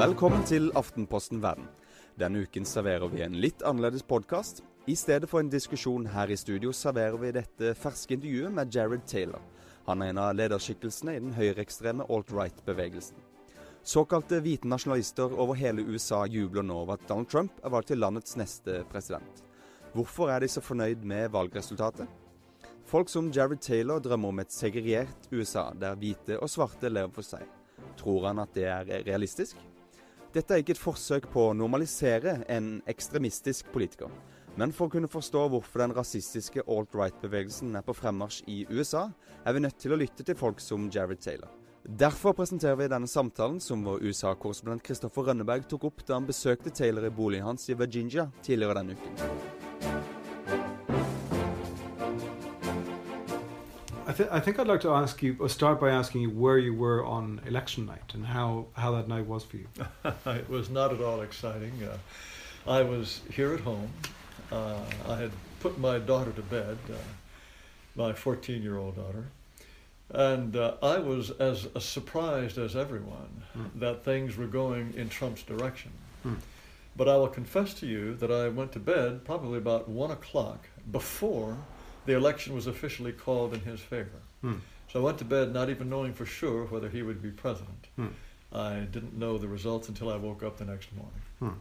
Velkommen til Aftenposten Verden. Denne uken serverer vi en litt annerledes podkast. I stedet for en diskusjon her i studio serverer vi dette ferske intervjuet med Jared Taylor. Han er en av lederskikkelsene i den høyreekstreme alt-right-bevegelsen. Såkalte hvite nasjonalister over hele USA jubler nå over at Donald Trump er valgt til landets neste president. Hvorfor er de så fornøyd med valgresultatet? Folk som Jared Taylor drømmer om et segregert USA, der hvite og svarte lever for seg. Tror han at det er realistisk? Dette er ikke et forsøk på å normalisere en ekstremistisk politiker, men for å kunne forstå hvorfor den rasistiske alt-right-bevegelsen er på fremmarsj i USA, er vi nødt til å lytte til folk som Jared Taylor. Derfor presenterer vi denne samtalen som vår USA-korrespondent Kristoffer Rønneberg tok opp da han besøkte Taylor i boligen hans i Virginia tidligere denne uken. I, th- I, think I'd like to ask you, or start by asking you where you were on election night and how, how that night was for you. it was not at all exciting. Uh, I was here at home. Uh, I had put my daughter to bed, uh, my 14 year old daughter, and uh, I was as surprised as everyone mm. that things were going in Trump's direction. Mm. But I will confess to you that I went to bed probably about one o'clock before the election was officially called in his favor. Hmm. So I went to bed not even knowing for sure whether he would be president. Hmm. I didn't know the results until I woke up the next morning. Hmm.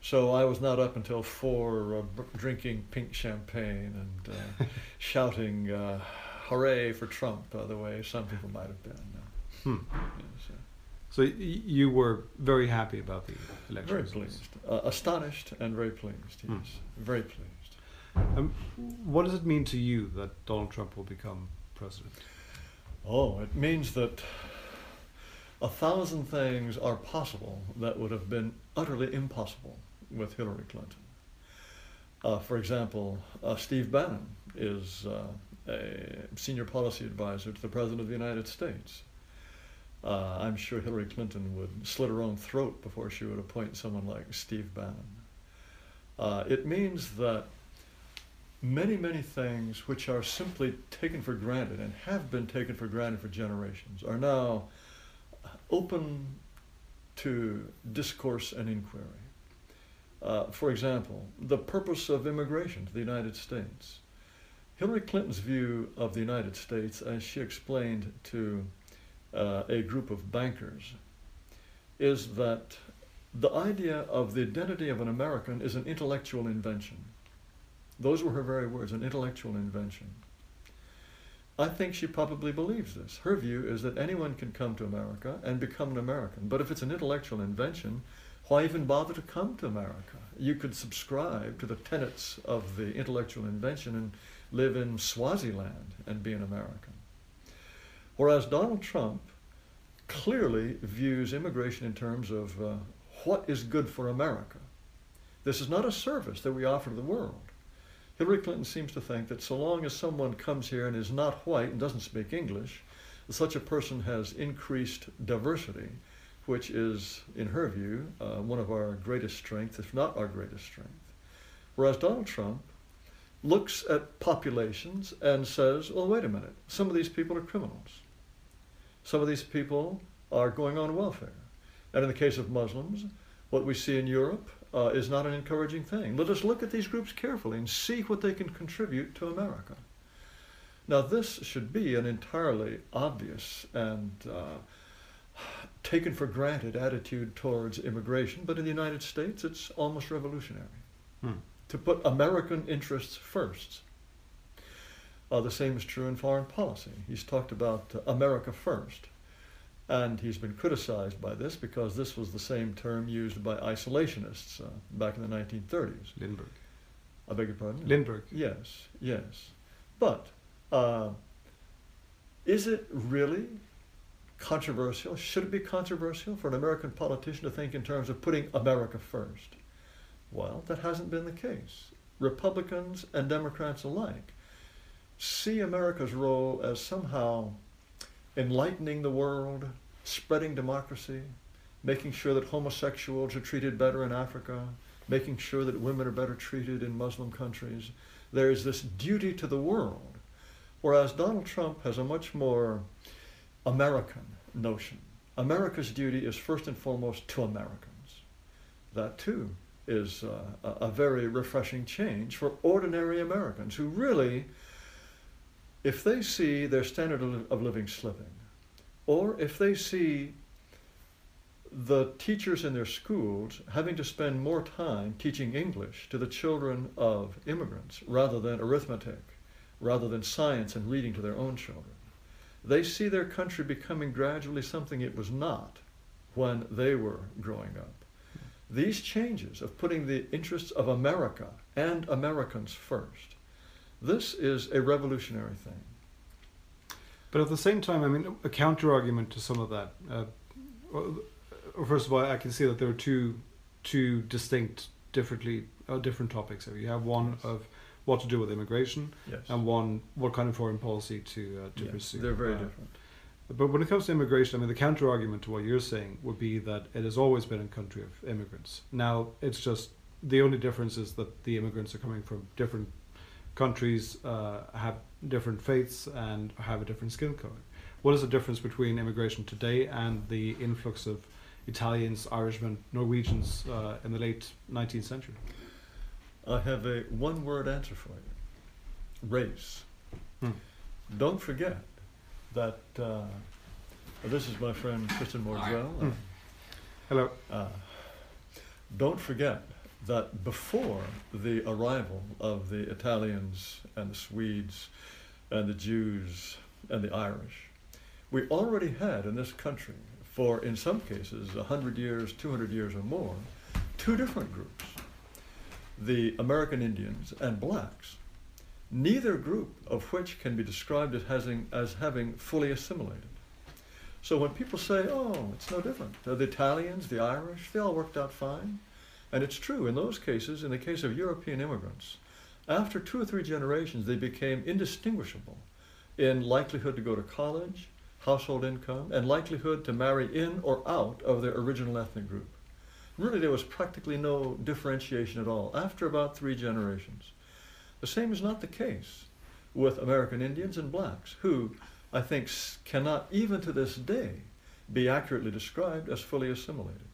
So I was not up until four, uh, b- drinking pink champagne and uh, shouting uh, "Hooray for Trump!" By the way, some people might have been. Hmm. Yes, uh, so y- you were very happy about the election. Very pleased, uh, astonished, and very pleased. Yes, hmm. very pleased. Um, what does it mean to you that Donald Trump will become president? Oh, it means that a thousand things are possible that would have been utterly impossible with Hillary Clinton. Uh, for example, uh, Steve Bannon is uh, a senior policy advisor to the President of the United States. Uh, I'm sure Hillary Clinton would slit her own throat before she would appoint someone like Steve Bannon. Uh, it means that many, many things which are simply taken for granted and have been taken for granted for generations are now open to discourse and inquiry. Uh, for example, the purpose of immigration to the United States. Hillary Clinton's view of the United States, as she explained to uh, a group of bankers, is that the idea of the identity of an American is an intellectual invention. Those were her very words, an intellectual invention. I think she probably believes this. Her view is that anyone can come to America and become an American. But if it's an intellectual invention, why even bother to come to America? You could subscribe to the tenets of the intellectual invention and live in Swaziland and be an American. Whereas Donald Trump clearly views immigration in terms of uh, what is good for America. This is not a service that we offer to the world. Hillary Clinton seems to think that so long as someone comes here and is not white and doesn't speak English, such a person has increased diversity, which is, in her view, uh, one of our greatest strengths, if not our greatest strength. Whereas Donald Trump looks at populations and says, well, wait a minute, some of these people are criminals. Some of these people are going on welfare. And in the case of Muslims, what we see in Europe uh, is not an encouraging thing. Let us look at these groups carefully and see what they can contribute to America. Now, this should be an entirely obvious and uh, taken for granted attitude towards immigration, but in the United States, it's almost revolutionary hmm. to put American interests first. Uh, the same is true in foreign policy. He's talked about America first. And he's been criticized by this because this was the same term used by isolationists uh, back in the 1930s. Lindbergh. I beg your pardon? Lindbergh. Yes, yes. But uh, is it really controversial? Should it be controversial for an American politician to think in terms of putting America first? Well, that hasn't been the case. Republicans and Democrats alike see America's role as somehow enlightening the world, spreading democracy, making sure that homosexuals are treated better in Africa, making sure that women are better treated in Muslim countries. There is this duty to the world, whereas Donald Trump has a much more American notion America's duty is first and foremost to Americans. That too is uh, a, very refreshing change for ordinary Americans who really, if they see their standard of living slipping, or if they see the teachers in their schools having to spend more time teaching English to the children of immigrants rather than arithmetic, rather than science and reading to their own children. They see their country becoming gradually something it was not when they were growing up. These changes of putting the interests of America and Americans first, this is a revolutionary thing. But at the same time, I mean, a counter argument to some of that. Uh, well, first of all, I can see that there are two two distinct, differently uh, different topics here. You have one Yes. of what to do with immigration, Yes. and one what kind of foreign policy to uh, to Yes, pursue. They're very Uh, different. But when it comes to immigration, I mean, the counter argument to what you're saying would be that it has always been a country of immigrants. Now, it's just the only difference is that the immigrants are coming from different countries, uh, have different faiths, and have a different skin color. What is the difference between immigration today and the influx of Italians, Irishmen, Norwegians uh, in the late 19th century? I have a one word answer for you race. Hmm. Don't forget that uh, this is my friend Kristen Mordrell. Hmm. Hello. Uh, don't forget that before the arrival of the Italians and the Swedes and the Jews and the Irish, we already had in this country, for in some cases 100 years, 200 years or more, two different groups the American Indians and blacks, neither group of which can be described as having, as having fully assimilated. So when people say, oh, it's no different, the Italians, the Irish, they all worked out fine. And it's true, in those cases, in the case of European immigrants, after two or three generations, they became indistinguishable in likelihood to go to college, household income, and likelihood to marry in or out of their original ethnic group. Really, there was practically no differentiation at all after about three generations. The same is not the case with American Indians and blacks, who I think cannot, even to this day, be accurately described as fully assimilated.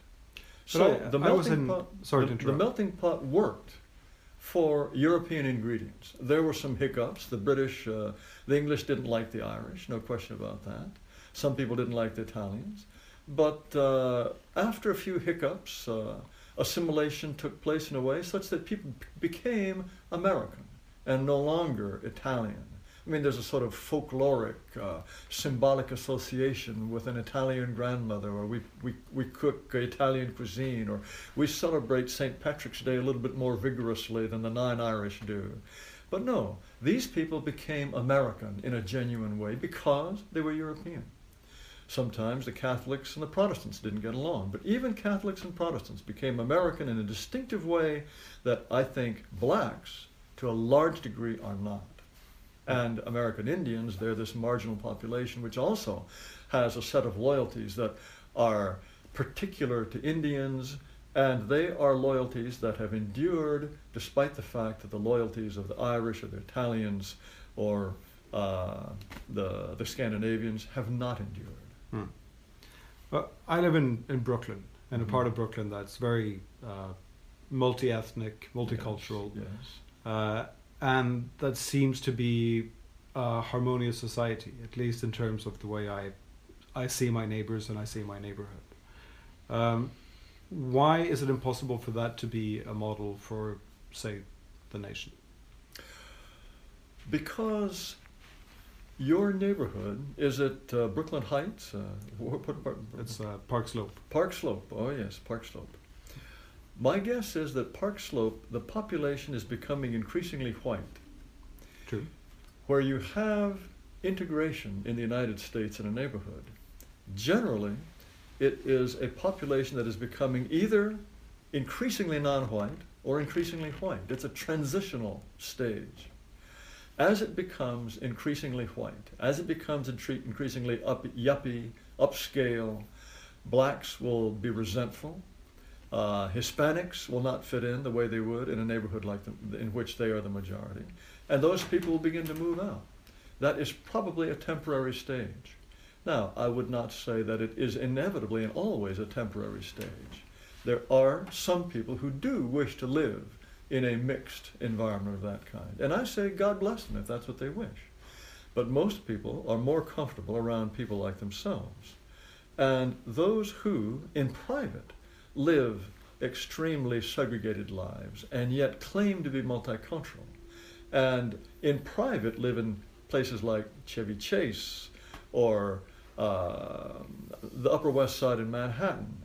So I- the melting in- pot, sorry the, the melting pot worked for European ingredients. There were some hiccups. The British, uh, the English didn't like the Irish, no question about that. Some people didn't like the Italians. But uh, after a few hiccups, uh, assimilation took place in a way such that people became American and no longer Italian. I mean, there's a sort of folkloric, uh, symbolic association with an Italian grandmother, or we, we, we cook Italian cuisine, or we celebrate St. Patrick's Day a little bit more vigorously than the nine Irish do. But no, these people became American in a genuine way because they were European. Sometimes the Catholics and the Protestants didn't get along, but even Catholics and Protestants became American in a distinctive way that I think blacks, to a large degree, are not. And American Indians, they're this marginal population which also has a set of loyalties that are particular to Indians, and they are loyalties that have endured despite the fact that the loyalties of the Irish or the Italians or uh, the, the Scandinavians have not endured. Hmm. Well, I live in, in Brooklyn, in a Mhm. part of Brooklyn that's very uh, multi ethnic, multicultural, Yes. uh, and that seems to be a harmonious society, at least in terms of the way I, I see my neighbors and I see my neighborhood. Um, why is it impossible for that to be a model for, say, the nation? Because your neighborhood is it uh, Brooklyn Heights? Uh, what, what, what, It's uh, Park Slope. Park Slope. Oh yes, Park Slope. My guess is that Park Slope, the population is becoming increasingly white. True. Where you have integration in the United States in a neighborhood, generally, it is a population that is becoming either increasingly non-white or increasingly white. It's a transitional stage. As it becomes increasingly white, as it becomes increasingly up, yuppie, upscale, blacks will be resentful. Uh, Hispanics will not fit in the way they would in a neighborhood like the, in which they are the majority, and those people will begin to move out. That is probably a temporary stage. Now, I would not say that it is inevitably and always a temporary stage. There are some people who do wish to live in a mixed environment of that kind. And I say, God bless them if that's what they wish. But most people are more comfortable around people like themselves. And those who, in private, live extremely segregated lives and yet claim to be multicultural, and in private live in places like Chevy Chase or uh, the Upper West Side in Manhattan,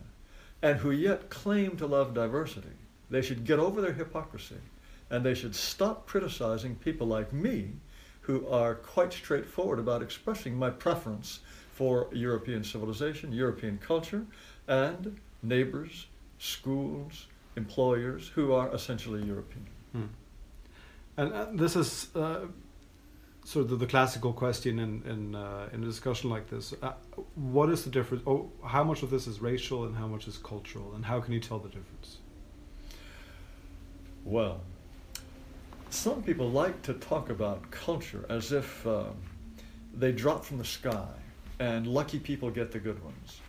and who yet claim to love diversity, they should get over their hypocrisy and they should stop criticizing people like me who are quite straightforward about expressing my preference for European civilization, European culture, and neighbors, schools, employers who are essentially European. Hmm. And uh, this is uh, sort of the classical question in in, uh, in a discussion like this. Uh, what is the difference? Oh, how much of this is racial and how much is cultural, and how can you tell the difference? Well, some people like to talk about culture as if um, they drop from the sky and lucky people get the good ones.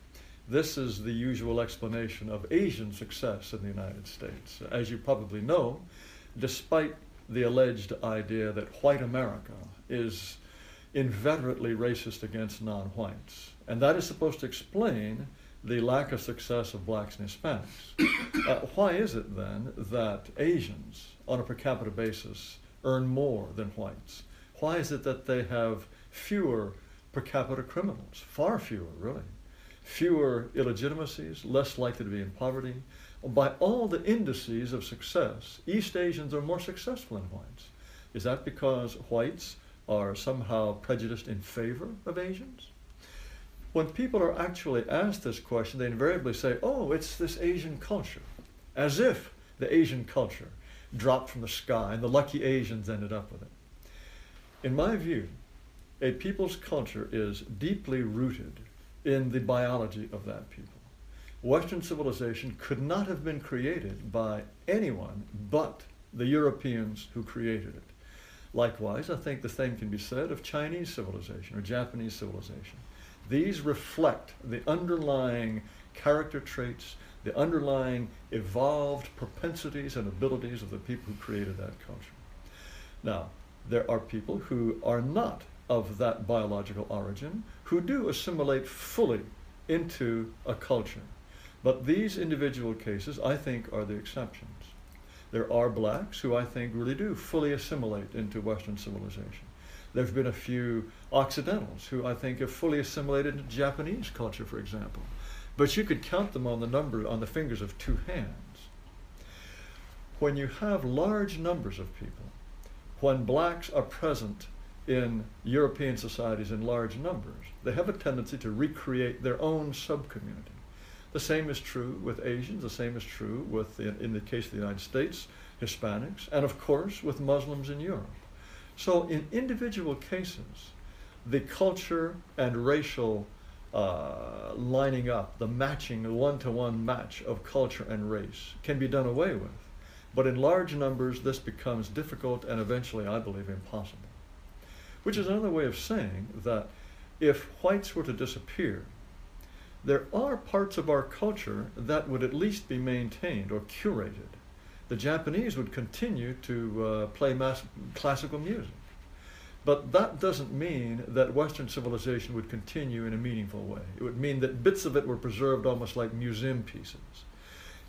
This is the usual explanation of Asian success in the United States. As you probably know, despite the alleged idea that white America is inveterately racist against non whites, and that is supposed to explain the lack of success of blacks and Hispanics. Uh, why is it then that Asians, on a per capita basis, earn more than whites? Why is it that they have fewer per capita criminals? Far fewer, really. Fewer illegitimacies, less likely to be in poverty. By all the indices of success, East Asians are more successful than whites. Is that because whites are somehow prejudiced in favor of Asians? when people are actually asked this question, they invariably say, oh, it's this Asian culture, as if the Asian culture dropped from the sky and the lucky Asians ended up with it. In my view, a people's culture is deeply rooted in the biology of that people. Western civilization could not have been created by anyone but the Europeans who created it. Likewise, I think the same can be said of Chinese civilization or Japanese civilization. These reflect the underlying character traits, the underlying evolved propensities and abilities of the people who created that culture. Now, there are people who are not of that biological origin who do assimilate fully into a culture. But these individual cases, I think, are the exceptions. There are blacks who I think really do fully assimilate into Western civilization. There have been a few Occidentals who I think have fully assimilated into Japanese culture, for example. But you could count them on the number on the fingers of two hands. When you have large numbers of people, when blacks are present in European societies in large numbers, they have a tendency to recreate their own subcommunity. The same is true with Asians, the same is true with, in the case of the United States, Hispanics, and of course with Muslims in Europe. So, in individual cases, the culture and racial uh, lining up, the matching, one to one match of culture and race can be done away with. But in large numbers, this becomes difficult and eventually, I believe, impossible. Which is another way of saying that if whites were to disappear, there are parts of our culture that would at least be maintained or curated the Japanese would continue to uh, play classical music. But that doesn't mean that Western civilization would continue in a meaningful way. It would mean that bits of it were preserved almost like museum pieces.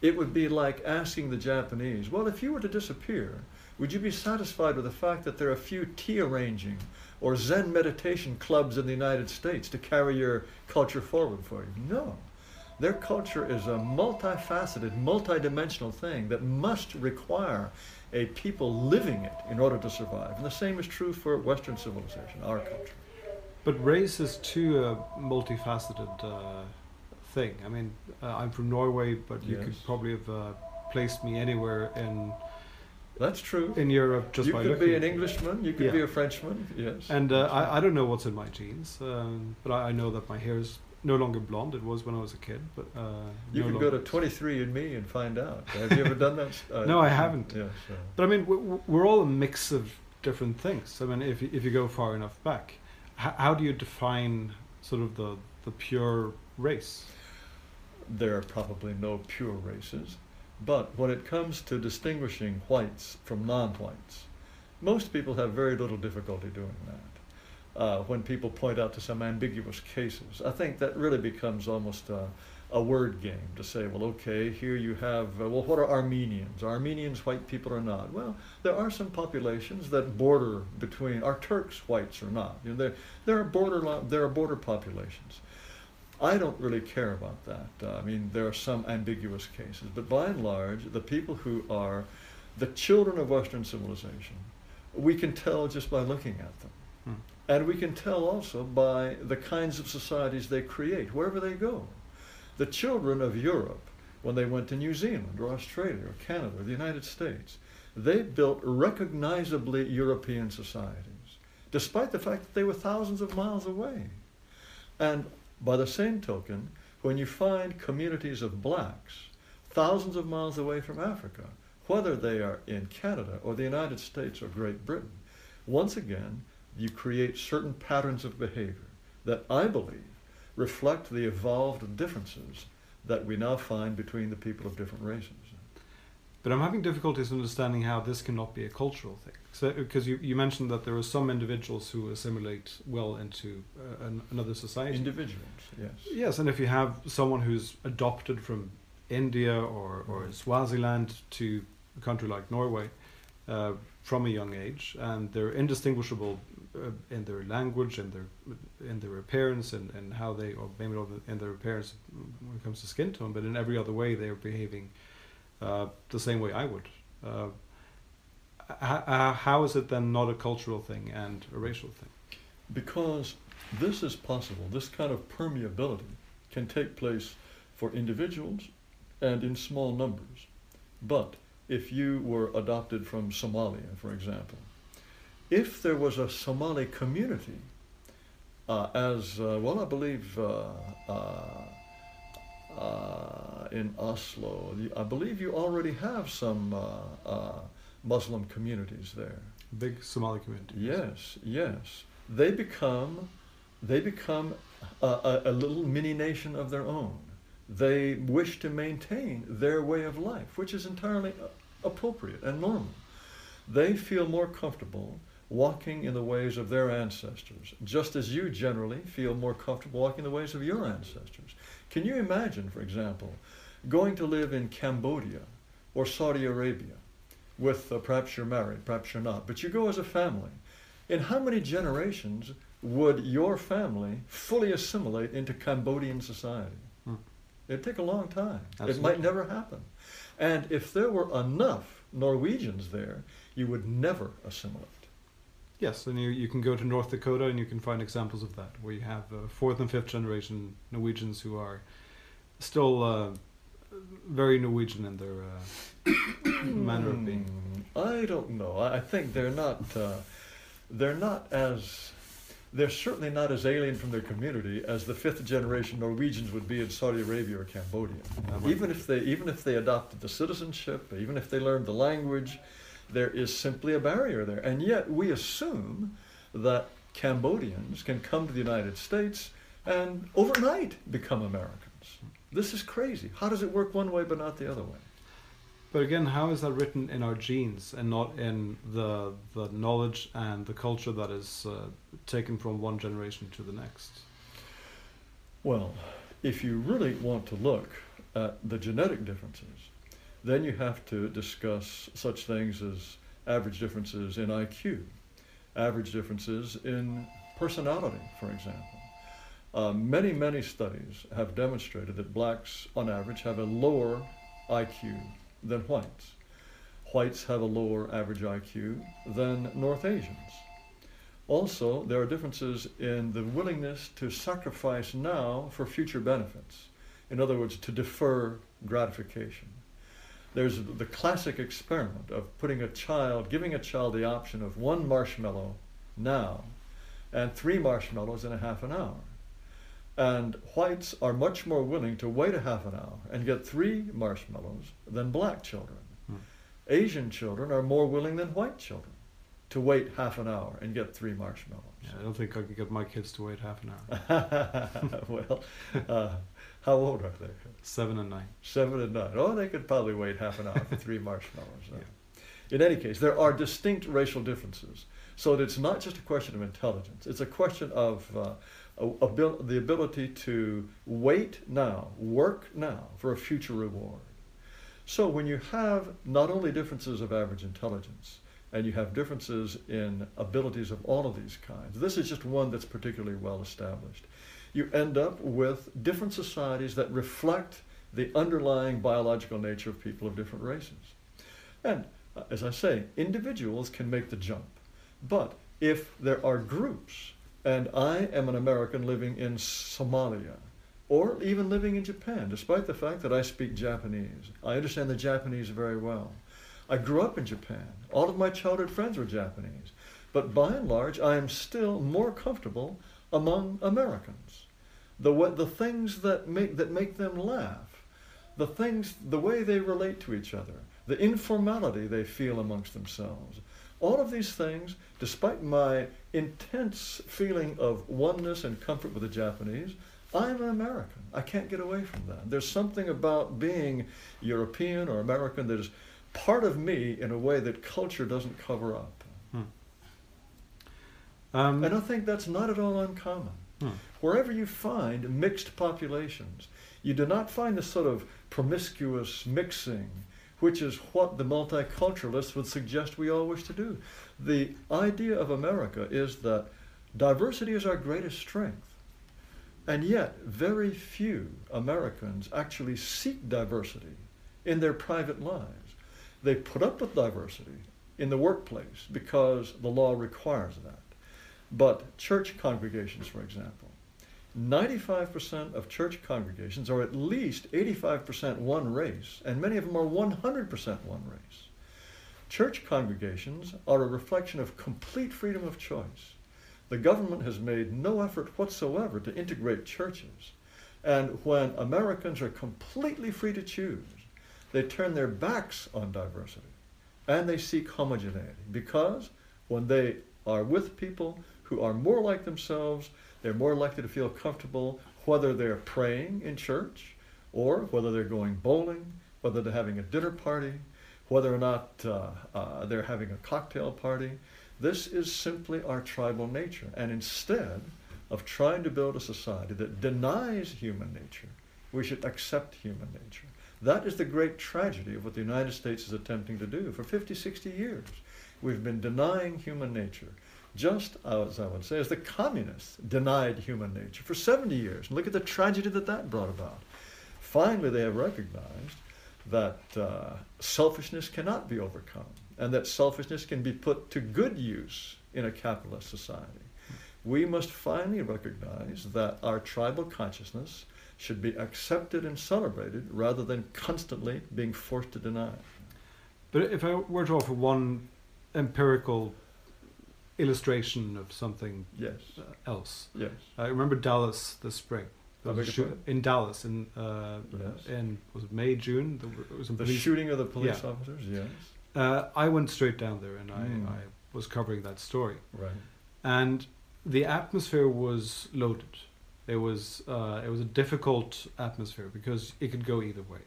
It would be like asking the Japanese, well, if you were to disappear, would you be satisfied with the fact that there are a few tea arranging or Zen meditation clubs in the United States to carry your culture forward for you? No. Their culture is a multifaceted, multidimensional thing that must require a people living it in order to survive. And the same is true for Western civilization, our culture. But race is too a multifaceted uh, thing. I mean, uh, I'm from Norway, but you yes. could probably have uh, placed me anywhere in. That's true. In Europe, just you by could be an Englishman. You could yeah. be a Frenchman. Yes. And uh, I, I don't know what's in my genes, um, but I, I know that my hair is no longer blonde. It was when I was a kid, but uh, you no can go to 23andMe and find out. Have you ever done that? Uh, no, I haven't. Yes, but I mean, we're all a mix of different things. I mean, if if you go far enough back, how, how do you define sort of the the pure race. There are probably no pure races, but when it comes to distinguishing whites from non-whites, most people have very little difficulty doing that. Uh, when people point out to some ambiguous cases, I think that really becomes almost a, a word game to say, well, okay, here you have, uh, well, what are Armenians? Are Armenians white people or not? Well, there are some populations that border between, are Turks whites or not? You know, there, there, are border, there are border populations. I don't really care about that. Uh, I mean, there are some ambiguous cases, but by and large, the people who are the children of Western civilization, we can tell just by looking at them. Hmm. And we can tell also by the kinds of societies they create, wherever they go. The children of Europe, when they went to New Zealand or Australia or Canada or the United States, they built recognizably European societies, despite the fact that they were thousands of miles away. And by the same token, when you find communities of blacks thousands of miles away from Africa, whether they are in Canada or the United States or Great Britain, once again, you create certain patterns of behavior that I believe reflect the evolved differences that we now find between the people of different races. But I'm having difficulties understanding how this cannot be a cultural thing. So, because you, you mentioned that there are some individuals who assimilate well into uh, an, another society. Individuals, yes. Yes, and if you have someone who's adopted from India or, or mm-hmm. Swaziland to a country like Norway uh, from a young age, and they're indistinguishable uh, in their language and their in their appearance and, and how they or maybe not in their appearance when it comes to skin tone, but in every other way they're behaving uh, the same way I would. Uh, how is it then not a cultural thing and a racial thing? Because this is possible. This kind of permeability can take place for individuals and in small numbers. But if you were adopted from Somalia, for example, if there was a Somali community, uh, as uh, well, I believe uh, uh, uh in Oslo, I believe you already have some uh, Muslim communities there. Big Somali community. Yes, yes. They become, they become a, a, a little mini nation of their own. They wish to maintain their way of life, which is entirely appropriate and normal. They feel more comfortable walking in the ways of their ancestors, just as you generally feel more comfortable walking the ways of your ancestors. Can you imagine, for example, going to live in Cambodia or Saudi Arabia with uh, perhaps you're married, perhaps you're not, but you go as a family. In how many generations would your family fully assimilate into Cambodian society? Hmm. It'd take a long time. Absolutely. It might never happen. And if there were enough Norwegians there, you would never assimilate. Yes, and you, you can go to North Dakota and you can find examples of that, where you have uh, fourth and fifth generation Norwegians who are still uh, very Norwegian in their uh, manner of being. I don't know. I think they're not. Uh, they're not as. They're certainly not as alien from their community as the fifth generation Norwegians would be in Saudi Arabia or Cambodia. Even if they, even if they adopted the citizenship, even if they learned the language, there is simply a barrier there. And yet we assume that Cambodians can come to the United States and overnight become Americans. This is crazy. How does it work one way but not the other way? But again, how is that written in our genes and not in the the knowledge and the culture that is uh, taken from one generation to the next? Well, if you really want to look at the genetic differences, then you have to discuss such things as average differences in IQ, average differences in personality, for example. Uh, many, many studies have demonstrated that blacks, on average, have a lower IQ than whites. Whites have a lower average IQ than North Asians. Also, there are differences in the willingness to sacrifice now for future benefits. In other words, to defer gratification. There's the classic experiment of putting a child, giving a child the option of one marshmallow now and three marshmallows in a half an hour. And whites are much more willing to wait a half an hour and get three marshmallows than black children. Hmm. Asian children are more willing than white children to wait half an hour and get three marshmallows. Yeah, I don't think I could get my kids to wait half an hour. well, uh, how old are they? Seven and nine. Seven and nine. Oh, they could probably wait half an hour for three marshmallows. Uh, In any case, there are distinct racial differences. So that it's not just a question of intelligence. It's a question of uh, abil- the ability to wait now, work now for a future reward. So when you have not only differences of average intelligence, and you have differences in abilities of all of these kinds, this is just one that's particularly well established. You end up with different societies that reflect the underlying biological nature of people of different races. And uh, as I say, individuals can make the jump. But if there are groups, and I am an American living in Somalia, or even living in Japan, despite the fact that I speak Japanese, I understand the Japanese very well. I grew up in Japan. All of my childhood friends were Japanese. But by and large, I am still more comfortable among Americans. The, the things that make, that make them laugh, the things, the way they relate to each other, the informality they feel amongst themselves. All of these things, despite my intense feeling of oneness and comfort with the Japanese, I'm an American. I can't get away from that. There's something about being European or American that is part of me in a way that culture doesn't cover up. Um, And I think that's not at all uncommon. hmm. Wherever you find mixed populations, you do not find this sort of promiscuous mixing, which is what the multiculturalists would suggest we all wish to do. The idea of America is that diversity is our greatest strength. And yet, very few Americans actually seek diversity in their private lives. They put up with diversity in the workplace because the law requires that. But church congregations, for example, 95% of church congregations are at least 85% one race, and many of them are 100% one race. Church congregations are a reflection of complete freedom of choice. The government has made no effort whatsoever to integrate churches. And when Americans are completely free to choose, they turn their backs on diversity and they seek homogeneity because when they are with people who are more like themselves, they're more likely to feel comfortable whether they're praying in church or whether they're going bowling, whether they're having a dinner party, whether or not uh, uh, they're having a cocktail party. This is simply our tribal nature. And instead of trying to build a society that denies human nature, we should accept human nature. That is the great tragedy of what the United States is attempting to do. For 50, 60 years, we've been denying human nature, just as I would say, as the communists denied human nature for 70 years. And look at the tragedy that that brought about. Finally, they have recognized that uh, selfishness cannot be overcome and that selfishness can be put to good use in a capitalist society. We must finally recognize that our tribal consciousness should be accepted and celebrated rather than constantly being forced to deny. But if I were to offer one empirical illustration of something Yes, uh, else, yes, I remember Dallas this spring. I was a shoot- in Dallas in uh, Yes. in was it May June? There was a the shooting of the police Yeah. officers. Yes, Uh, I went straight down there and Mm. I, I was covering that story. right. and the atmosphere was loaded. It was uh, it was a difficult atmosphere because it could go either way.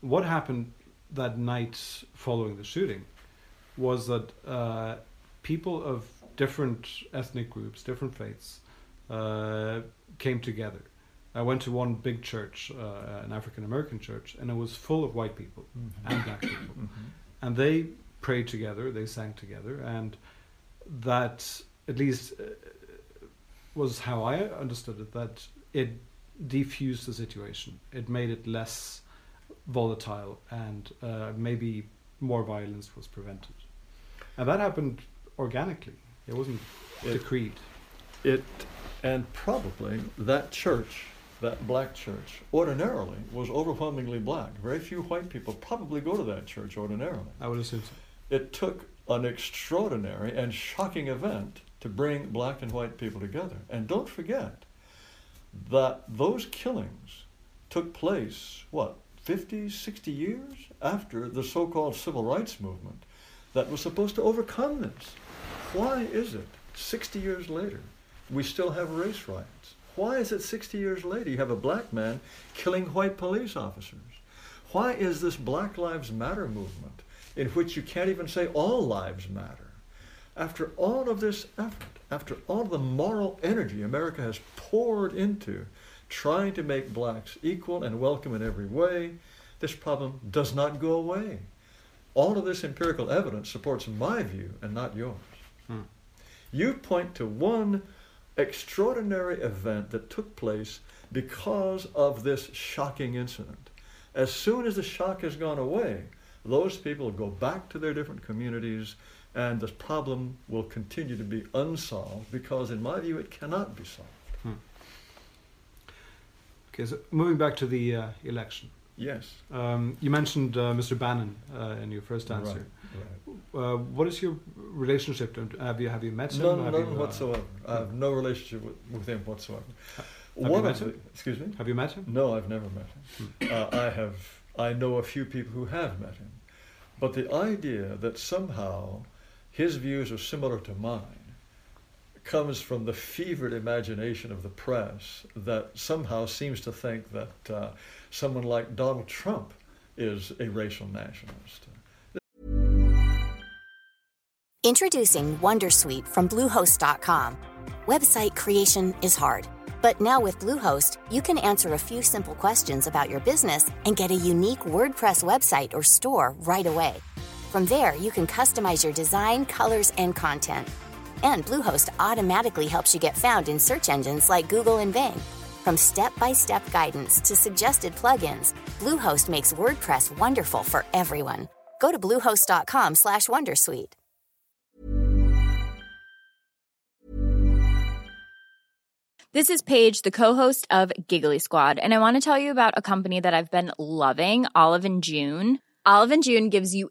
What happened that night following the shooting was that uh, people of different ethnic groups, different faiths, uh, came together. I went to one big church, uh, an African American church, and it was full of white people and black people Mhm. and they prayed together, they sang together, and that at least uh, was how I understood it. That it defused the situation. It made it less volatile, and uh, maybe more violence was prevented. And that happened organically. It wasn't It- decreed. It and probably that church, that black church, ordinarily was overwhelmingly black. Very few white people probably go to that church ordinarily. I would assume so. It took an extraordinary and shocking event to bring black and white people together. And don't forget that those killings took place, what, 50, 60 years after the so called civil rights movement that was supposed to overcome this. Why is it 60 years later we still have race riots? Why is it 60 years later you have a black man killing white police officers? Why is this Black Lives Matter movement in which you can't even say all lives matter? After all of this effort, after all the moral energy America has poured into trying to make blacks equal and welcome in every way, this problem does not go away. All of this empirical evidence supports my view and not yours. Hmm. You point to one extraordinary event that took place because of this shocking incident. As soon as the shock has gone away, those people go back to their different communities and the problem will continue to be unsolved because, in my view, it cannot be solved. Hmm. Okay, so moving back to the uh, election. Yes. Um, you mentioned uh, Mr. Bannon uh, in your first answer. Right, right. Uh, what is your relationship to him? Have you have you met him? None, none you, uh, whatsoever. I have no relationship with, with him whatsoever. Have One you met him? Excuse me. Have you met him? No, I've never met him. Hmm. Uh, I have. I know a few people who have met him, but the idea that somehow his views are similar to mine comes from the fevered imagination of the press that somehow seems to think that uh, someone like Donald Trump is a racial nationalist. Introducing Wondersuite from Bluehost.com. Website creation is hard, but now with Bluehost, you can answer a few simple questions about your business and get a unique WordPress website or store right away. From there, you can customize your design, colors, and content. And Bluehost automatically helps you get found in search engines like Google and Bing. From step-by-step guidance to suggested plugins, Bluehost makes WordPress wonderful for everyone. Go to bluehost.com/wondersuite. This is Paige, the co-host of Giggly Squad, and I want to tell you about a company that I've been loving, Olive and June. Olive and June gives you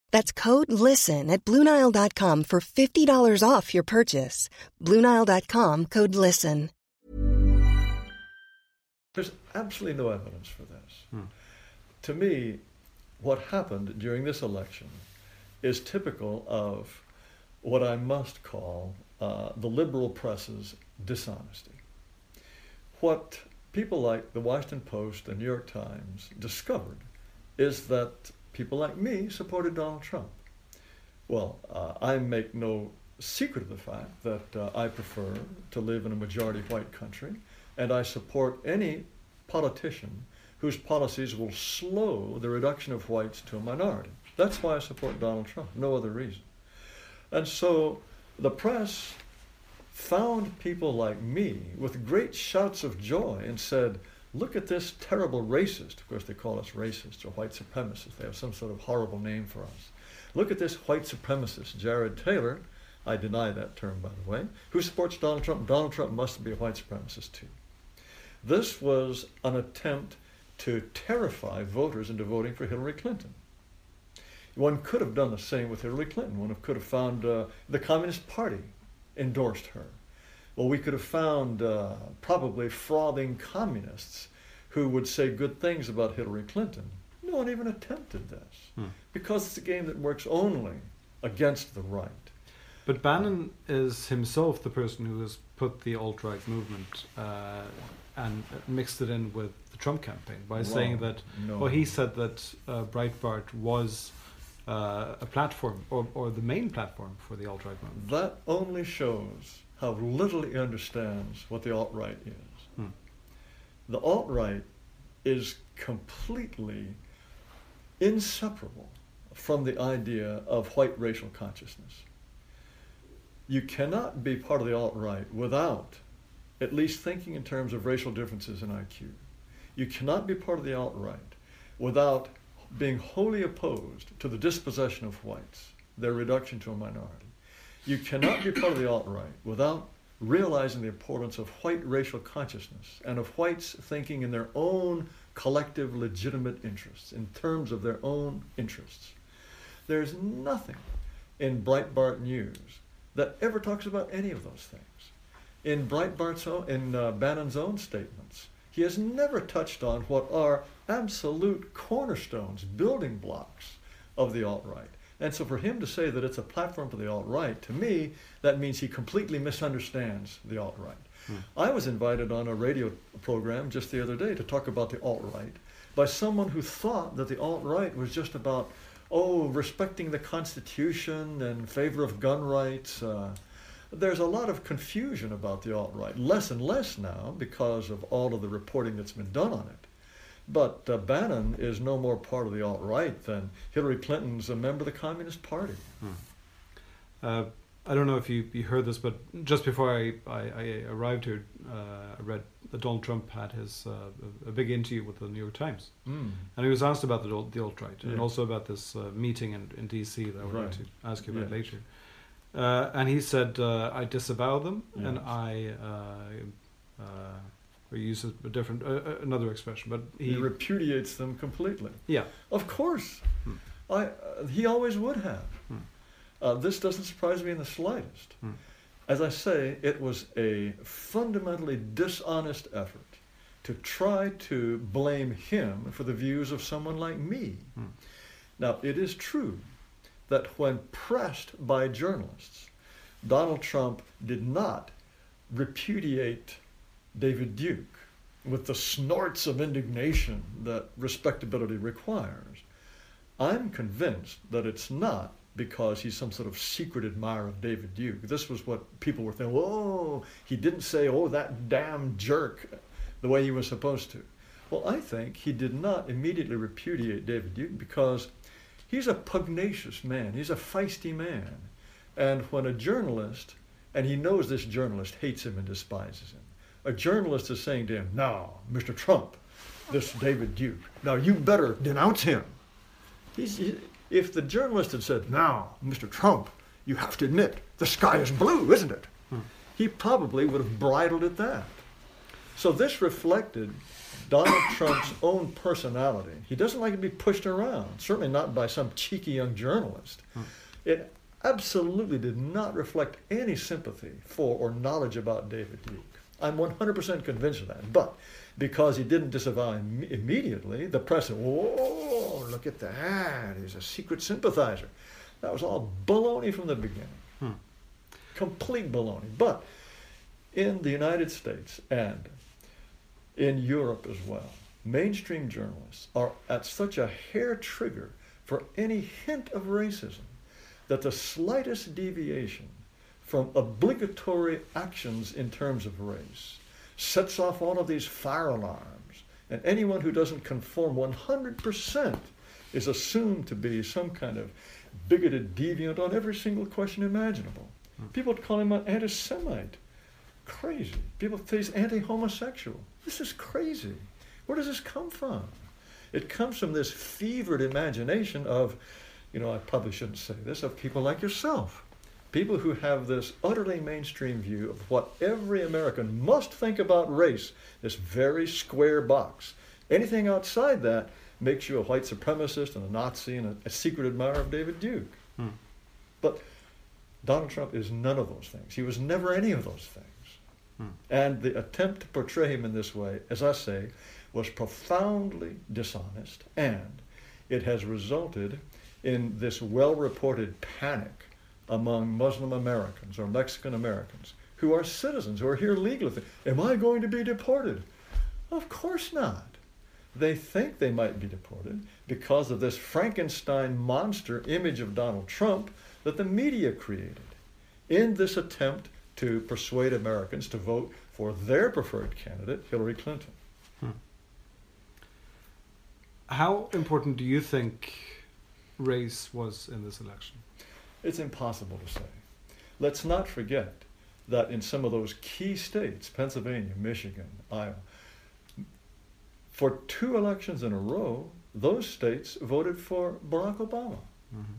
That's code LISTEN at Bluenile.com for $50 off your purchase. Bluenile.com code LISTEN. There's absolutely no evidence for this. Hmm. To me, what happened during this election is typical of what I must call uh, the liberal press's dishonesty. What people like the Washington Post and New York Times discovered is that people like me supported Donald Trump. Well, uh, I make no secret of the fact that uh, I prefer to live in a majority white country, and I support any politician whose policies will slow the reduction of whites to a minority. That's why I support Donald Trump, no other reason. And so the press found people like me with great shouts of joy and said, look at this terrible racist. Of course, they call us racists or white supremacists. They have some sort of horrible name for us. Look at this white supremacist, Jared Taylor. I deny that term, by the way. Who supports Donald Trump? Donald Trump must be a white supremacist, too. This was an attempt to terrify voters into voting for Hillary Clinton. One could have done the same with Hillary Clinton. One could have found uh, the Communist Party endorsed her. Well, we could have found uh, probably frothing communists who would say good things about Hillary Clinton. No one even attempted this hmm. because it's a game that works only against the right. But Bannon is himself the person who has put the alt right movement uh, and mixed it in with the Trump campaign by saying that, no. well, he said that uh, Breitbart was uh, a platform or, or the main platform for the alt right movement. That only shows how little he understands what the alt right is. Hmm. The alt right is completely inseparable from the idea of white racial consciousness. You cannot be part of the alt right without at least thinking in terms of racial differences in IQ. You cannot be part of the alt right without being wholly opposed to the dispossession of whites, their reduction to a minority. You cannot be part of the alt right without realizing the importance of white racial consciousness and of whites thinking in their own collective legitimate interests, in terms of their own interests. There's nothing in Breitbart News that ever talks about any of those things. In Breitbart's own, in uh, Bannon's own statements, he has never touched on what are absolute cornerstones, building blocks of the alt right. And so for him to say that it's a platform for the alt right, to me, that means he completely misunderstands the alt right. Hmm. I was invited on a radio program just the other day to talk about the alt right by someone who thought that the alt right was just about, oh, respecting the Constitution and favor of gun rights. Uh, there's a lot of confusion about the alt right, less and less now because of all of the reporting that's been done on it. But uh, Bannon is no more part of the alt right than Hillary Clinton's a member of the Communist Party. Hmm. Uh, I don't know if you, you heard this, but just before I, I, I arrived here, uh, I read that Donald Trump had his uh, a big interview with the New York Times, mm. and he was asked about the, the alt right yeah. and also about this uh, meeting in, in D.C. that I would right. like to ask you about yeah. later. Uh, and he said, "I disavow them, yes. and I." or use a, different uh, another expression, but he, he, repudiates them completely. Yeah, of course. Hmm. I uh, he always would have. Hmm. Uh, this doesn't surprise me in the slightest. Hmm. As I say, it was a fundamentally dishonest effort to try to blame him for the views of someone like me. Hmm. Now, it is true that when pressed by journalists, Donald Trump did not repudiate David Duke with the snorts of indignation that respectability requires. I'm convinced that it's not because he's some sort of secret admirer of David Duke. This was what people were thinking, oh, he didn't say, oh, that damn jerk, the way he was supposed to. Well, I think he did not immediately repudiate David Duke because he's a pugnacious man, he's a feisty man. And when a journalist, and he knows this journalist hates him and despises him, a journalist is saying to him, Now, Mr. Trump, this David Duke, now you better denounce him. He, if the journalist had said, Now, Mr. Trump, you have to admit the sky is blue, isn't it? Hmm. He probably would have bridled at that. So this reflected Donald Trump's own personality. He doesn't like to be pushed around, certainly not by some cheeky young journalist. Hmm. It absolutely did not reflect any sympathy for or knowledge about David Duke. I'm 100% convinced of that. But because he didn't disavow Im- immediately, the press said, "Whoa, look at that! He's a secret sympathizer." That was all baloney from the beginning. Hmm. Complete baloney. But in the United States and in Europe as well, mainstream journalists are at such a hair trigger for any hint of racism that the slightest deviation from obligatory actions in terms of race, sets off all of these fire alarms, and anyone who doesn't conform 100% is assumed to be some kind of bigoted deviant on every single question imaginable. Hmm. People call him an anti Semite. Crazy. People say he's anti homosexual. This is crazy. Where does this come from? It comes from this fevered imagination of, you know, I probably shouldn't say this, of people like yourself people who have this utterly mainstream view of what every American must think about race, this very square box. Anything outside that makes you a white supremacist and a Nazi and a, a secret admirer of David Duke. Hmm. But Donald Trump is none of those things. He was never any of those things. Hmm. And the attempt to portray him in this way, as I say, was profoundly dishonest, and it has resulted in this well reported panic among Muslim Americans or Mexican Americans who are citizens, who are here legally. Am I going to be deported? Of course not. They think they might be deported because of this Frankenstein monster image of Donald Trump that the media created in this attempt to persuade Americans to vote for their preferred candidate, Hillary Clinton. Hmm. How important do you think race was in this election? It's impossible to say. Let's not forget that in some of those key states, Pennsylvania, Michigan, Iowa, for two elections in a row, those states voted for Barack Obama. Mm-hmm.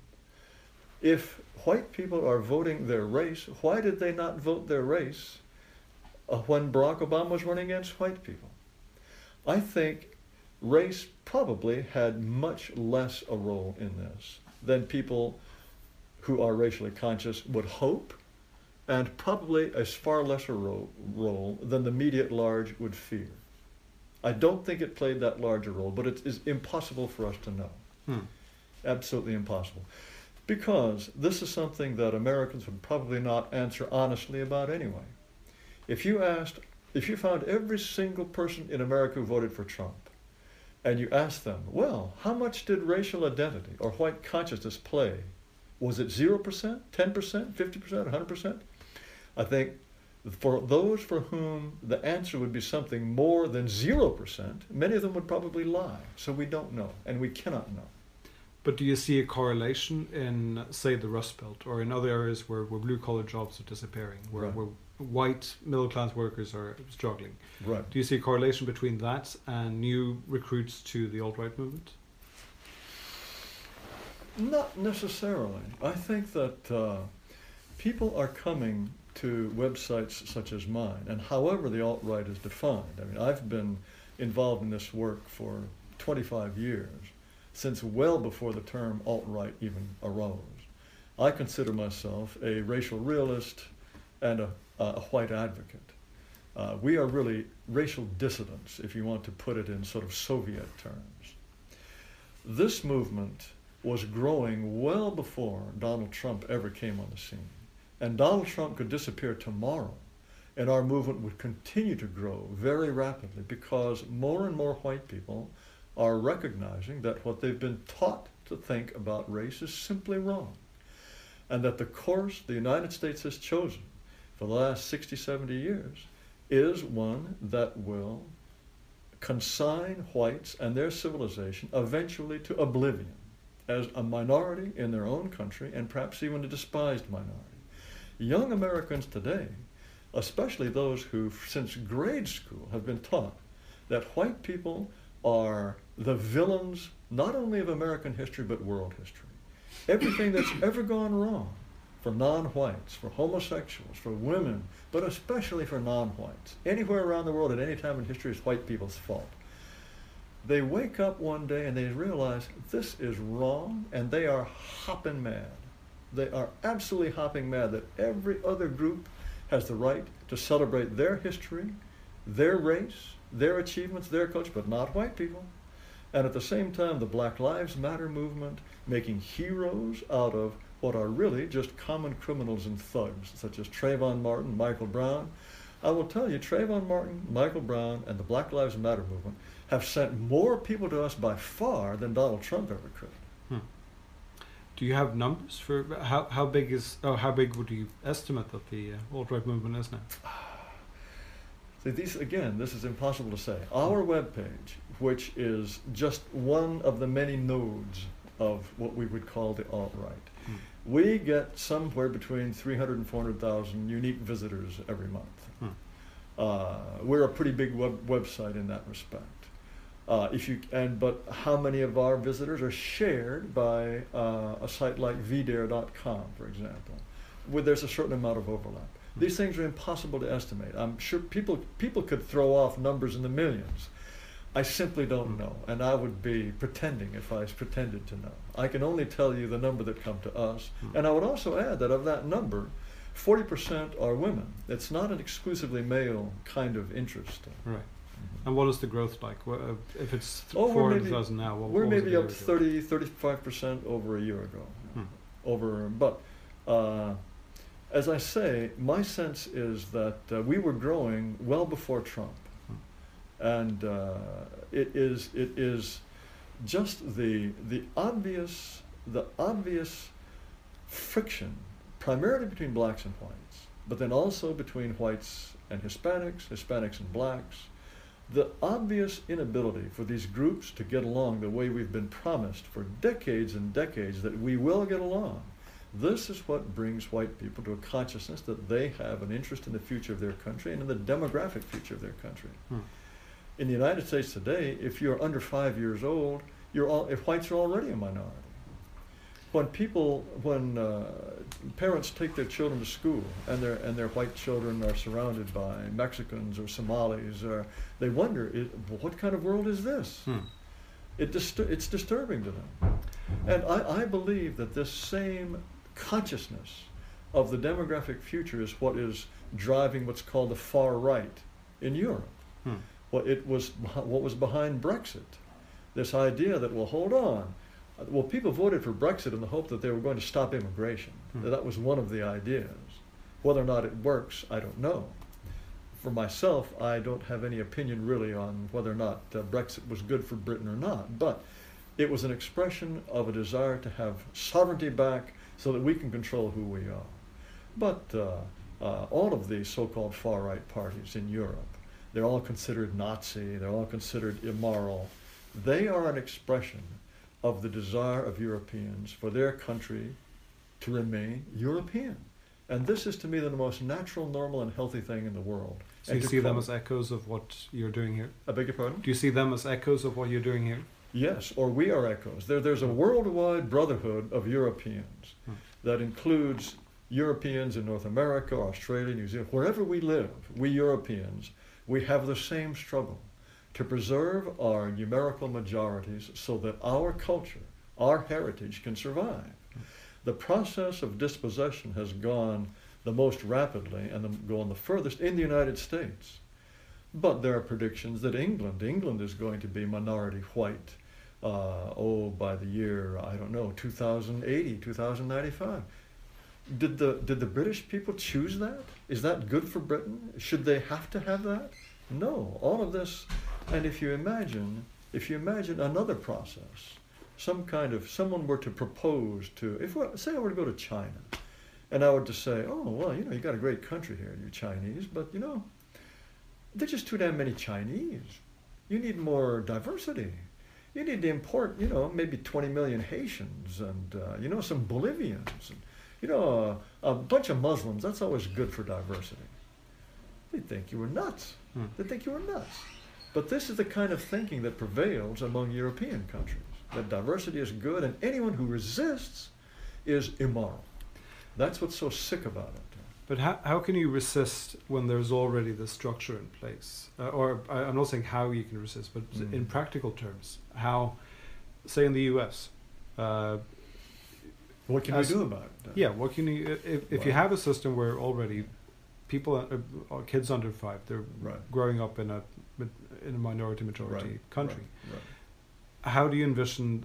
If white people are voting their race, why did they not vote their race uh, when Barack Obama was running against white people? I think race probably had much less a role in this than people who are racially conscious would hope, and probably a far lesser ro- role than the media at large would fear. I don't think it played that large a role, but it is impossible for us to know. Hmm. Absolutely impossible. Because this is something that Americans would probably not answer honestly about anyway. If you asked, if you found every single person in America who voted for Trump, and you asked them, well, how much did racial identity or white consciousness play? Was it 0%, 10%, 50%, 100%? I think for those for whom the answer would be something more than 0%, many of them would probably lie. So we don't know, and we cannot know. But do you see a correlation in, say, the Rust Belt or in other areas where, where blue collar jobs are disappearing, where, Right. where white middle class workers are struggling? Right. Do you see a correlation between that and new recruits to the alt right movement? Not necessarily. I think that uh, people are coming to websites such as mine, and however the alt right is defined. I mean, I've been involved in this work for 25 years, since well before the term alt right even arose. I consider myself a racial realist and a, a white advocate. Uh, we are really racial dissidents, if you want to put it in sort of Soviet terms. This movement was growing well before Donald Trump ever came on the scene. And Donald Trump could disappear tomorrow, and our movement would continue to grow very rapidly because more and more white people are recognizing that what they've been taught to think about race is simply wrong. And that the course the United States has chosen for the last 60, 70 years is one that will consign whites and their civilization eventually to oblivion as a minority in their own country and perhaps even a despised minority. Young Americans today, especially those who since grade school have been taught that white people are the villains not only of American history but world history. Everything that's ever gone wrong for non-whites, for homosexuals, for women, but especially for non-whites, anywhere around the world at any time in history is white people's fault. They wake up one day and they realize this is wrong and they are hopping mad. They are absolutely hopping mad that every other group has the right to celebrate their history, their race, their achievements, their culture, but not white people. And at the same time, the Black Lives Matter movement making heroes out of what are really just common criminals and thugs, such as Trayvon Martin, Michael Brown. I will tell you, Trayvon Martin, Michael Brown, and the Black Lives Matter movement have sent more people to us by far than Donald Trump ever could. Do you have numbers for how, how big is oh, how big would you estimate that the uh, alt right movement is now? See, these again, this is impossible to say. Our webpage, which is just one of the many nodes of what we would call the alt-right, Hmm. we get somewhere between 300 and 400,000 unique visitors every month. Hmm. Uh, we're a pretty big web- website in that respect. Uh, if you and but how many of our visitors are shared by uh, a site like vdare.com, for example, where there's a certain amount of overlap. These things are impossible to estimate. I'm sure people people could throw off numbers in the millions. I simply don't know, and I would be pretending if I pretended to know. I can only tell you the number that come to us, and I would also add that of that number, 40% are women. It's not an exclusively male kind of interest. Right. And what is the growth like? Uh, If it's Oh, we're four maybe- hundred thousand now, what, We're what maybe up year ago? 30, 35% over a year ago. Hmm. Over, but uh, as I say, my sense is that uh, we were growing well before Trump. Hmm. and uh, it is it is just the the obvious the obvious friction, primarily between blacks and whites, but then also between whites and Hispanics, Hispanics and blacks. The obvious inability for these groups to get along the way we've been promised for decades and decades that we will get along. This is what brings white people to a consciousness that they have an interest in the future of their country and in the demographic future of their country. Hmm. In the United States today, if you're under five years old, you're all, if whites are already a minority. When people, when uh, parents take their children to school and their and their white children are surrounded by Mexicans or Somalis, or they wonder, what kind of world is this? Hmm. It it's disturbing to them. And I, I believe that this same consciousness of the demographic future is what is driving what's called the far right in Europe. Hmm. What it was, what was behind Brexit, this idea that well, hold on, well, people voted for Brexit in the hope that they were going to stop immigration. Hmm. That was one of the ideas. Whether or not it works, I don't know. For myself, I don't have any opinion really on whether or not uh, Brexit was good for Britain or not. But it was an expression of a desire to have sovereignty back so that we can control who we are. But uh, uh, all of these so-called far-right parties in Europe, they're all considered Nazi, they're all considered immoral. They are an expression of the desire of Europeans for their country to remain European. And this is to me the most natural, normal, and healthy thing in the world. So And you see them as echoes of what you're doing here? I beg your pardon? Do you see them as echoes of what you're doing here? Yes, or we are echoes. There, there's a worldwide brotherhood of Europeans Hmm. that includes Europeans in North America, Australia, New Zealand, wherever we live, we Europeans, we have the same struggle to preserve our numerical majorities so that our culture, our heritage can survive. The process of dispossession has gone the most rapidly and the, gone the furthest in the United States. But there are predictions that England, England is going to be minority white, uh, oh, by the year, I don't know, 2080, 2095. Did the, did the British people choose that? Is that good for Britain? Should they have to have that? No, all of this, and if you imagine, if you imagine another process, some kind of, someone were to propose to, if, say I were to go to China, and I were to say, oh, well, you know, you got a great country here, you Chinese, but you know, there's just too damn many Chinese. You need more diversity. You need to import, you know, maybe 20 million Haitians and, uh, you know, some Bolivians and, you know, a, a bunch of Muslims. That's always good for diversity. They think you were nuts. Hmm. They think you were nuts. But this is the kind of thinking that prevails among European countries that diversity is good and anyone who resists is immoral. That's what's so sick about it. But how, how can you resist when there's already the structure in place? Uh, or I, I'm not saying how you can resist, but Mm. in practical terms, how, say in the U.S., uh, What can As- we do about it? yeah, what can you if, if you have a system where already people, uh, kids under five, they're Right. growing up in a in a minority majority Right, country. right, right. How do you envision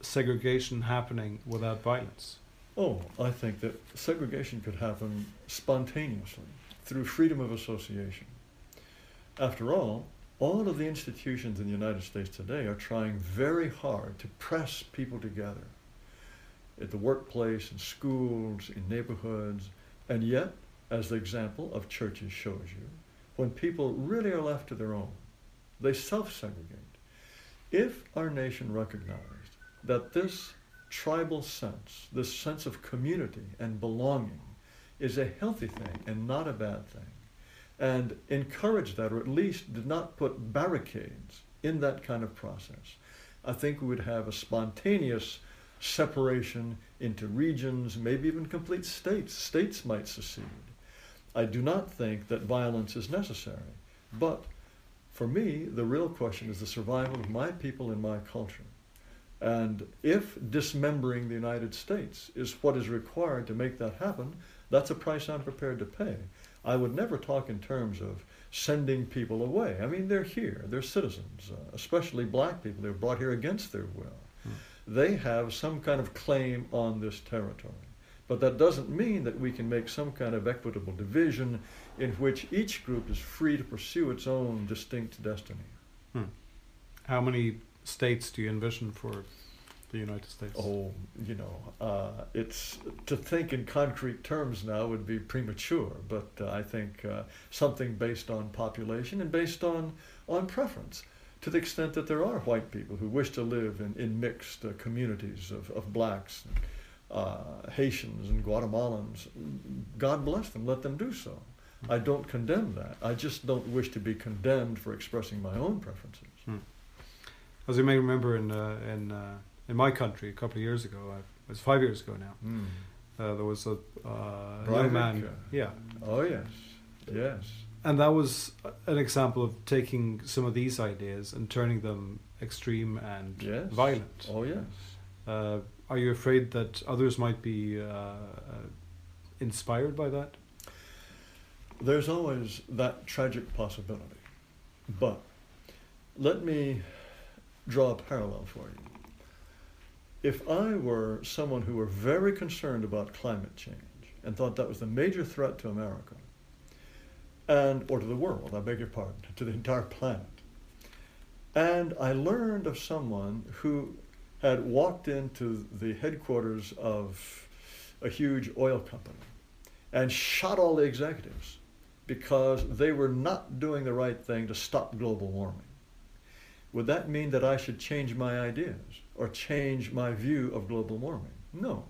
segregation happening without violence? Oh, I think that segregation could happen spontaneously through freedom of association. After all, all of the institutions in the United States today are trying very hard to press people together at the workplace, in schools, in neighborhoods, and yet, as the example of churches shows you, when people really are left to their own, they self segregate. If our nation recognized that this tribal sense, this sense of community and belonging, is a healthy thing and not a bad thing, and encouraged that, or at least did not put barricades in that kind of process, I think we would have a spontaneous separation into regions, maybe even complete states. States might secede. I do not think that violence is necessary, but for me, the real question is the survival of my people and my culture. And if dismembering the United States is what is required to make that happen, that's a price I'm prepared to pay. I would never talk in terms of sending people away. I mean, they're here, they're citizens, uh, especially black people. They're brought here against their will. They have some kind of claim on this territory. But that doesn't mean that we can make some kind of equitable division in which each group is free to pursue its own distinct destiny. Hmm. How many states do you envision for the United States? Oh, you know, uh, it's to think in concrete terms now would be premature, but uh, I think uh, something based on population and based on, on preference. To the extent that there are white people who wish to live in, in mixed uh, communities of, of blacks, uh, Haitians, and Guatemalans, God bless them, let them do so. I don't condemn that. I just don't wish to be condemned for expressing my own preferences. Hmm. As you may remember, in uh, in uh, in my country a couple of years ago, uh, it was five years ago now. Mm. Uh, there was a uh, young man, uh, yeah, Oh yes, yes. and that was an example of taking some of these ideas and turning them extreme and Yes. violent. Oh yes. Are you afraid that others might be uh, uh, inspired by that? There's always that tragic possibility. But let me draw a parallel for you. If I were someone who were very concerned about climate change and thought that was the major threat to America, and or to the world, I beg your pardon, to the entire planet, and I learned of someone who had walked into the headquarters of a huge oil company and shot all the executives because they were not doing the right thing to stop global warming. Would that mean that I should change my ideas or change my view of global warming? No.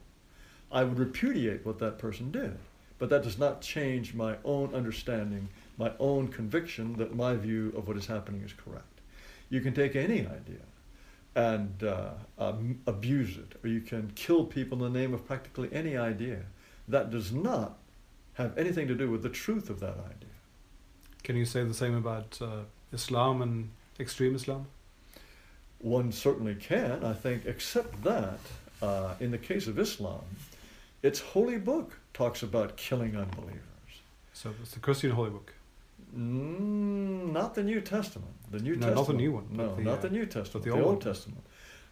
I would repudiate what that person did, but that does not change my own understanding, my own conviction that my view of what is happening is correct. You can take any idea and uh, um, abuse it, or you can kill people in the name of practically any idea. That does not have anything to do with the truth of that idea. Can you say the same about uh, Islam and extreme Islam? One certainly can, I think, except that uh, in the case of Islam, its holy book talks about killing unbelievers. So it's the Christian holy book. Mm, not the New Testament. The New No, not the new one, No, the, not uh, the New Testament. the The, old Old one. Testament.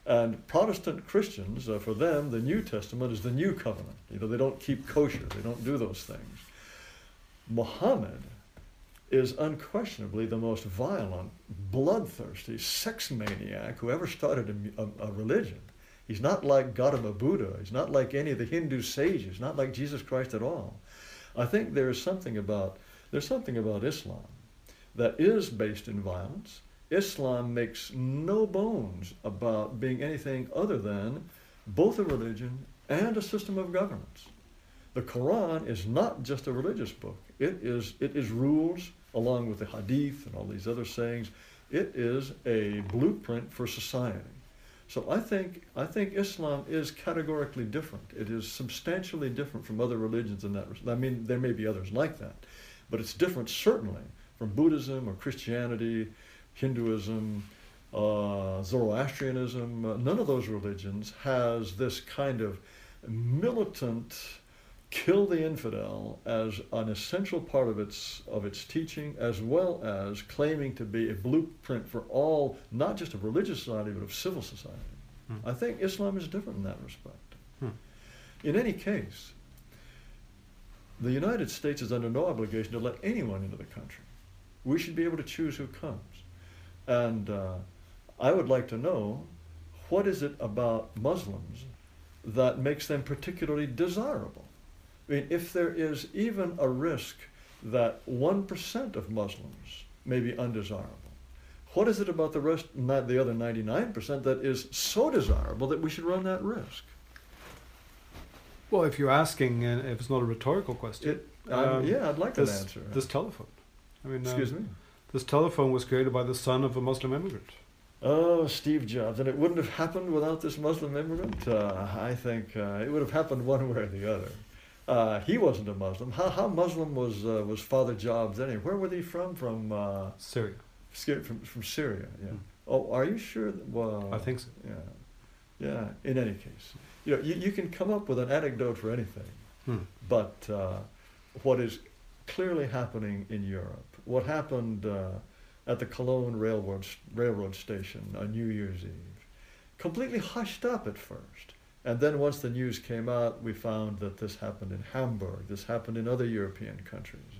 And Protestant Christians, uh, for them, the New Testament is the New Covenant. You know, they don't keep kosher. They don't do those things. Muhammad is unquestionably the most violent, bloodthirsty, sex maniac who ever started a, a, a religion. He's not like Gautama Buddha. He's not like any of the Hindu sages. Not like Jesus Christ at all. I think there is something about there's something about Islam that is based in violence. Islam makes no bones about being anything other than both a religion and a system of governance. The Quran is not just a religious book. It is it is rules along with the Hadith and all these other sayings. It is a blueprint for society. So I think I think Islam is categorically different. It is substantially different from other religions in that. I mean, there may be others like that, but it's different certainly from Buddhism or Christianity, Hinduism, uh, Zoroastrianism. Uh, none of those religions has this kind of militant kill the infidel as an essential part of its of its teaching as well as claiming to be a blueprint for all not just of religious society but of civil society Hmm. i think islam is different in that respect Hmm. in any case the united states is under no obligation to let anyone into the country. We should be able to choose who comes. And uh, i would like to know what is it about muslims that makes them particularly desirable? I mean, if there is even a risk that 1% of Muslims may be undesirable, what is it about the rest, not the other 99% that is so desirable that we should run that risk? Well, if you're asking, uh, if it's not a rhetorical question, It, um, yeah, I'd like an this, answer. this telephone. I mean, Excuse um, me. This telephone was created by the son of a Muslim immigrant. Oh, Steve Jobs. And it wouldn't have happened without this Muslim immigrant? Uh, I think uh, it would have happened one way or the other. Uh, he wasn't a Muslim. How, how Muslim was, uh, was Father Jobs anyway? Where were they from? From, uh, Syria. From, from Syria, yeah. Hmm. Oh, are you sure? That, well, I think so. Yeah, yeah. In any case, you know, you, you can come up with an anecdote for anything, Hmm. but uh, what is clearly happening in Europe, what happened uh, at the Cologne railroad railroad station on New Year's Eve, completely hushed up at first, And then once the news came out, we found that this happened in Hamburg, this happened in other European countries.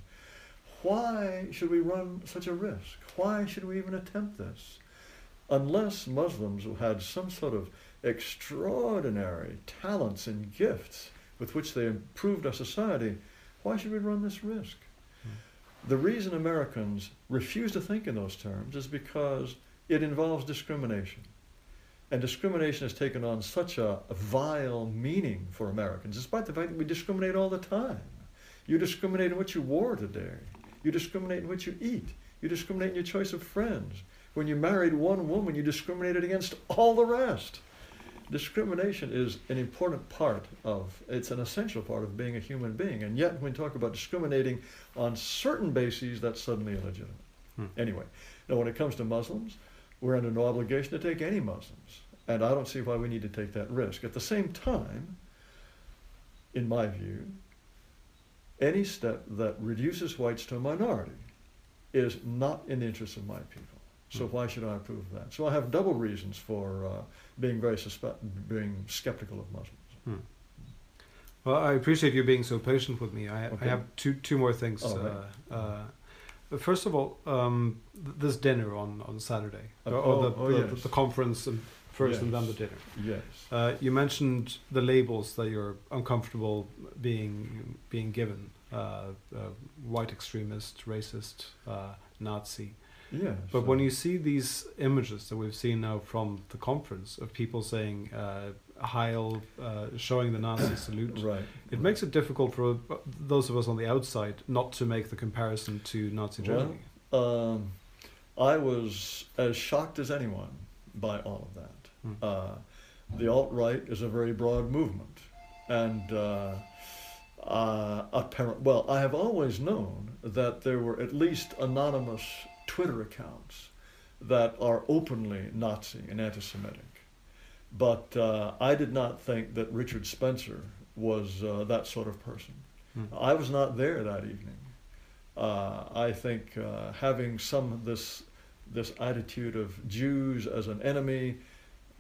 Why should we run such a risk? Why should we even attempt this? Unless Muslims had some sort of extraordinary talents and gifts with which they improved our society, why should we run this risk? Hmm. The reason Americans refuse to think in those terms is because it involves discrimination. And discrimination has taken on such a, a, vile meaning for Americans, despite the fact that we discriminate all the time. You discriminate in what you wore today. You discriminate in what you eat. You discriminate in your choice of friends. When you married one woman, you discriminated against all the rest. Discrimination is an important part of, it's an essential part of being a human being. And yet, when we talk about discriminating on certain bases, that's suddenly illegitimate. Hmm. Anyway, now when it comes to Muslims, we're under no obligation to take any Muslims. And I don't see why we need to take that risk. At the same time, in my view, any step that reduces whites to a minority is not in the interest of my people. So hmm. why should I approve that? So I have double reasons for uh, being very suspect, being skeptical of Muslims. Hmm. Well, I appreciate you being so patient with me. I, okay. I have two two more things. Oh, uh, uh, first of all, um, this dinner on, on Saturday, uh, or, oh, the, oh, the, yes. the, conference and first yes. and then the dinner. Yes. Uh, you mentioned the labels that you're uncomfortable being being given: uh, white extremist, racist, Nazi. Yeah. But so. when you see these images that we've seen now from the conference of people saying uh, Heil, uh, showing the Nazi salute, right. it makes it difficult for those of us on the outside not to make the comparison to Nazi Germany. Well, um, I was as shocked as anyone by all of that. Hmm. Uh, the alt right is a very broad movement, and uh, uh, apparent. Well, I have always known that there were at least anonymous Twitter accounts that are openly Nazi and anti-Semitic. But uh, I did not think that Richard Spencer was uh, that sort of person. Hmm. I was not there that evening. Uh, I think uh, having some this this attitude of Jews as an enemy,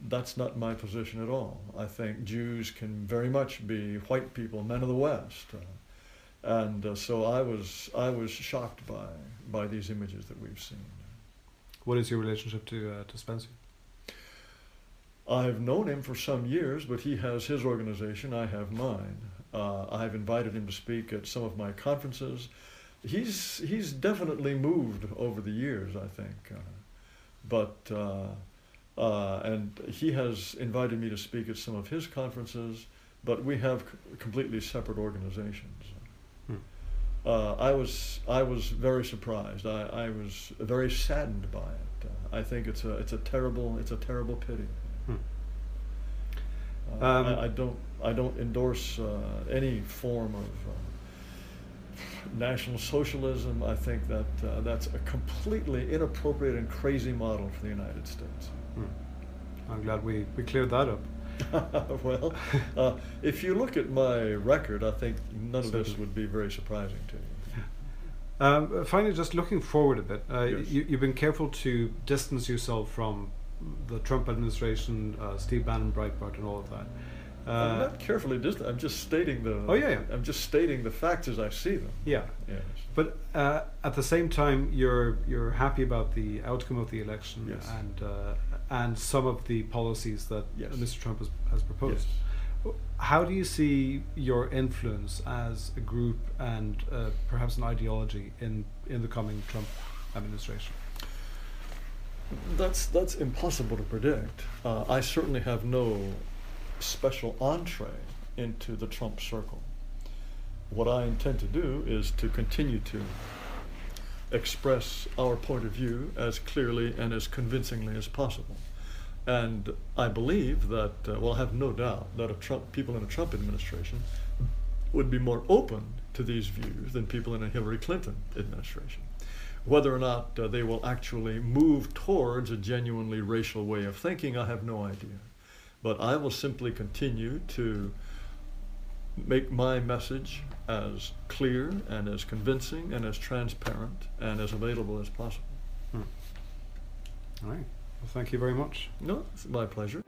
that's not my position at all. I think Jews can very much be white people, men of the West. Uh, and uh, so I was I was shocked by by these images that we've seen. What is your relationship to uh, to Spencer? I've known him for some years, but he has his organization. I have mine. Uh, I've invited him to speak at some of my conferences. He's he's definitely moved over the years, I think, uh, but. Uh, uh, and he has invited me to speak at some of his conferences, but we have c- completely separate organizations uh, I was I was very surprised. I, I was very saddened by it. Uh, I think it's a it's a terrible it's a terrible pity. Hmm. Uh, um, I, I, don't I don't endorse uh, any form of uh, national socialism. I think that uh, that's a completely inappropriate and crazy model for the United States. Hmm. I'm glad we, we cleared that up. well, uh, if you look at my record, I think none of this would be very surprising to you. Um, finally, just looking forward a bit, uh, yes. you, have been careful to distance yourself from the Trump administration, uh, Steve Bannon, Breitbart, and all of that. I'm not carefully distant. I'm just stating the. Oh yeah, yeah. I'm just stating the facts as I see them. Yeah. Yes. But uh, at the same time, you're you're happy about the outcome of the election yes. and uh, and some of the policies that yes. Mr. Trump has, has proposed. Yes. How do you see your influence as a group and uh, perhaps an ideology in in the coming Trump administration? That's that's impossible to predict. Uh, I certainly have no special entree into the Trump circle. What I intend to do is to continue to express our point of view as clearly and as convincingly as possible. And I believe that, uh, well, I have no doubt that Trump, people in a Trump administration would be more open to these views than people in a Hillary Clinton administration. Whether or not uh, they will actually move towards a genuinely racial way of thinking, I have no idea. But I will simply continue to make my message as clear and as convincing and as transparent and as available as possible. Hmm. All right. Well, thank you very much. No, it's my pleasure.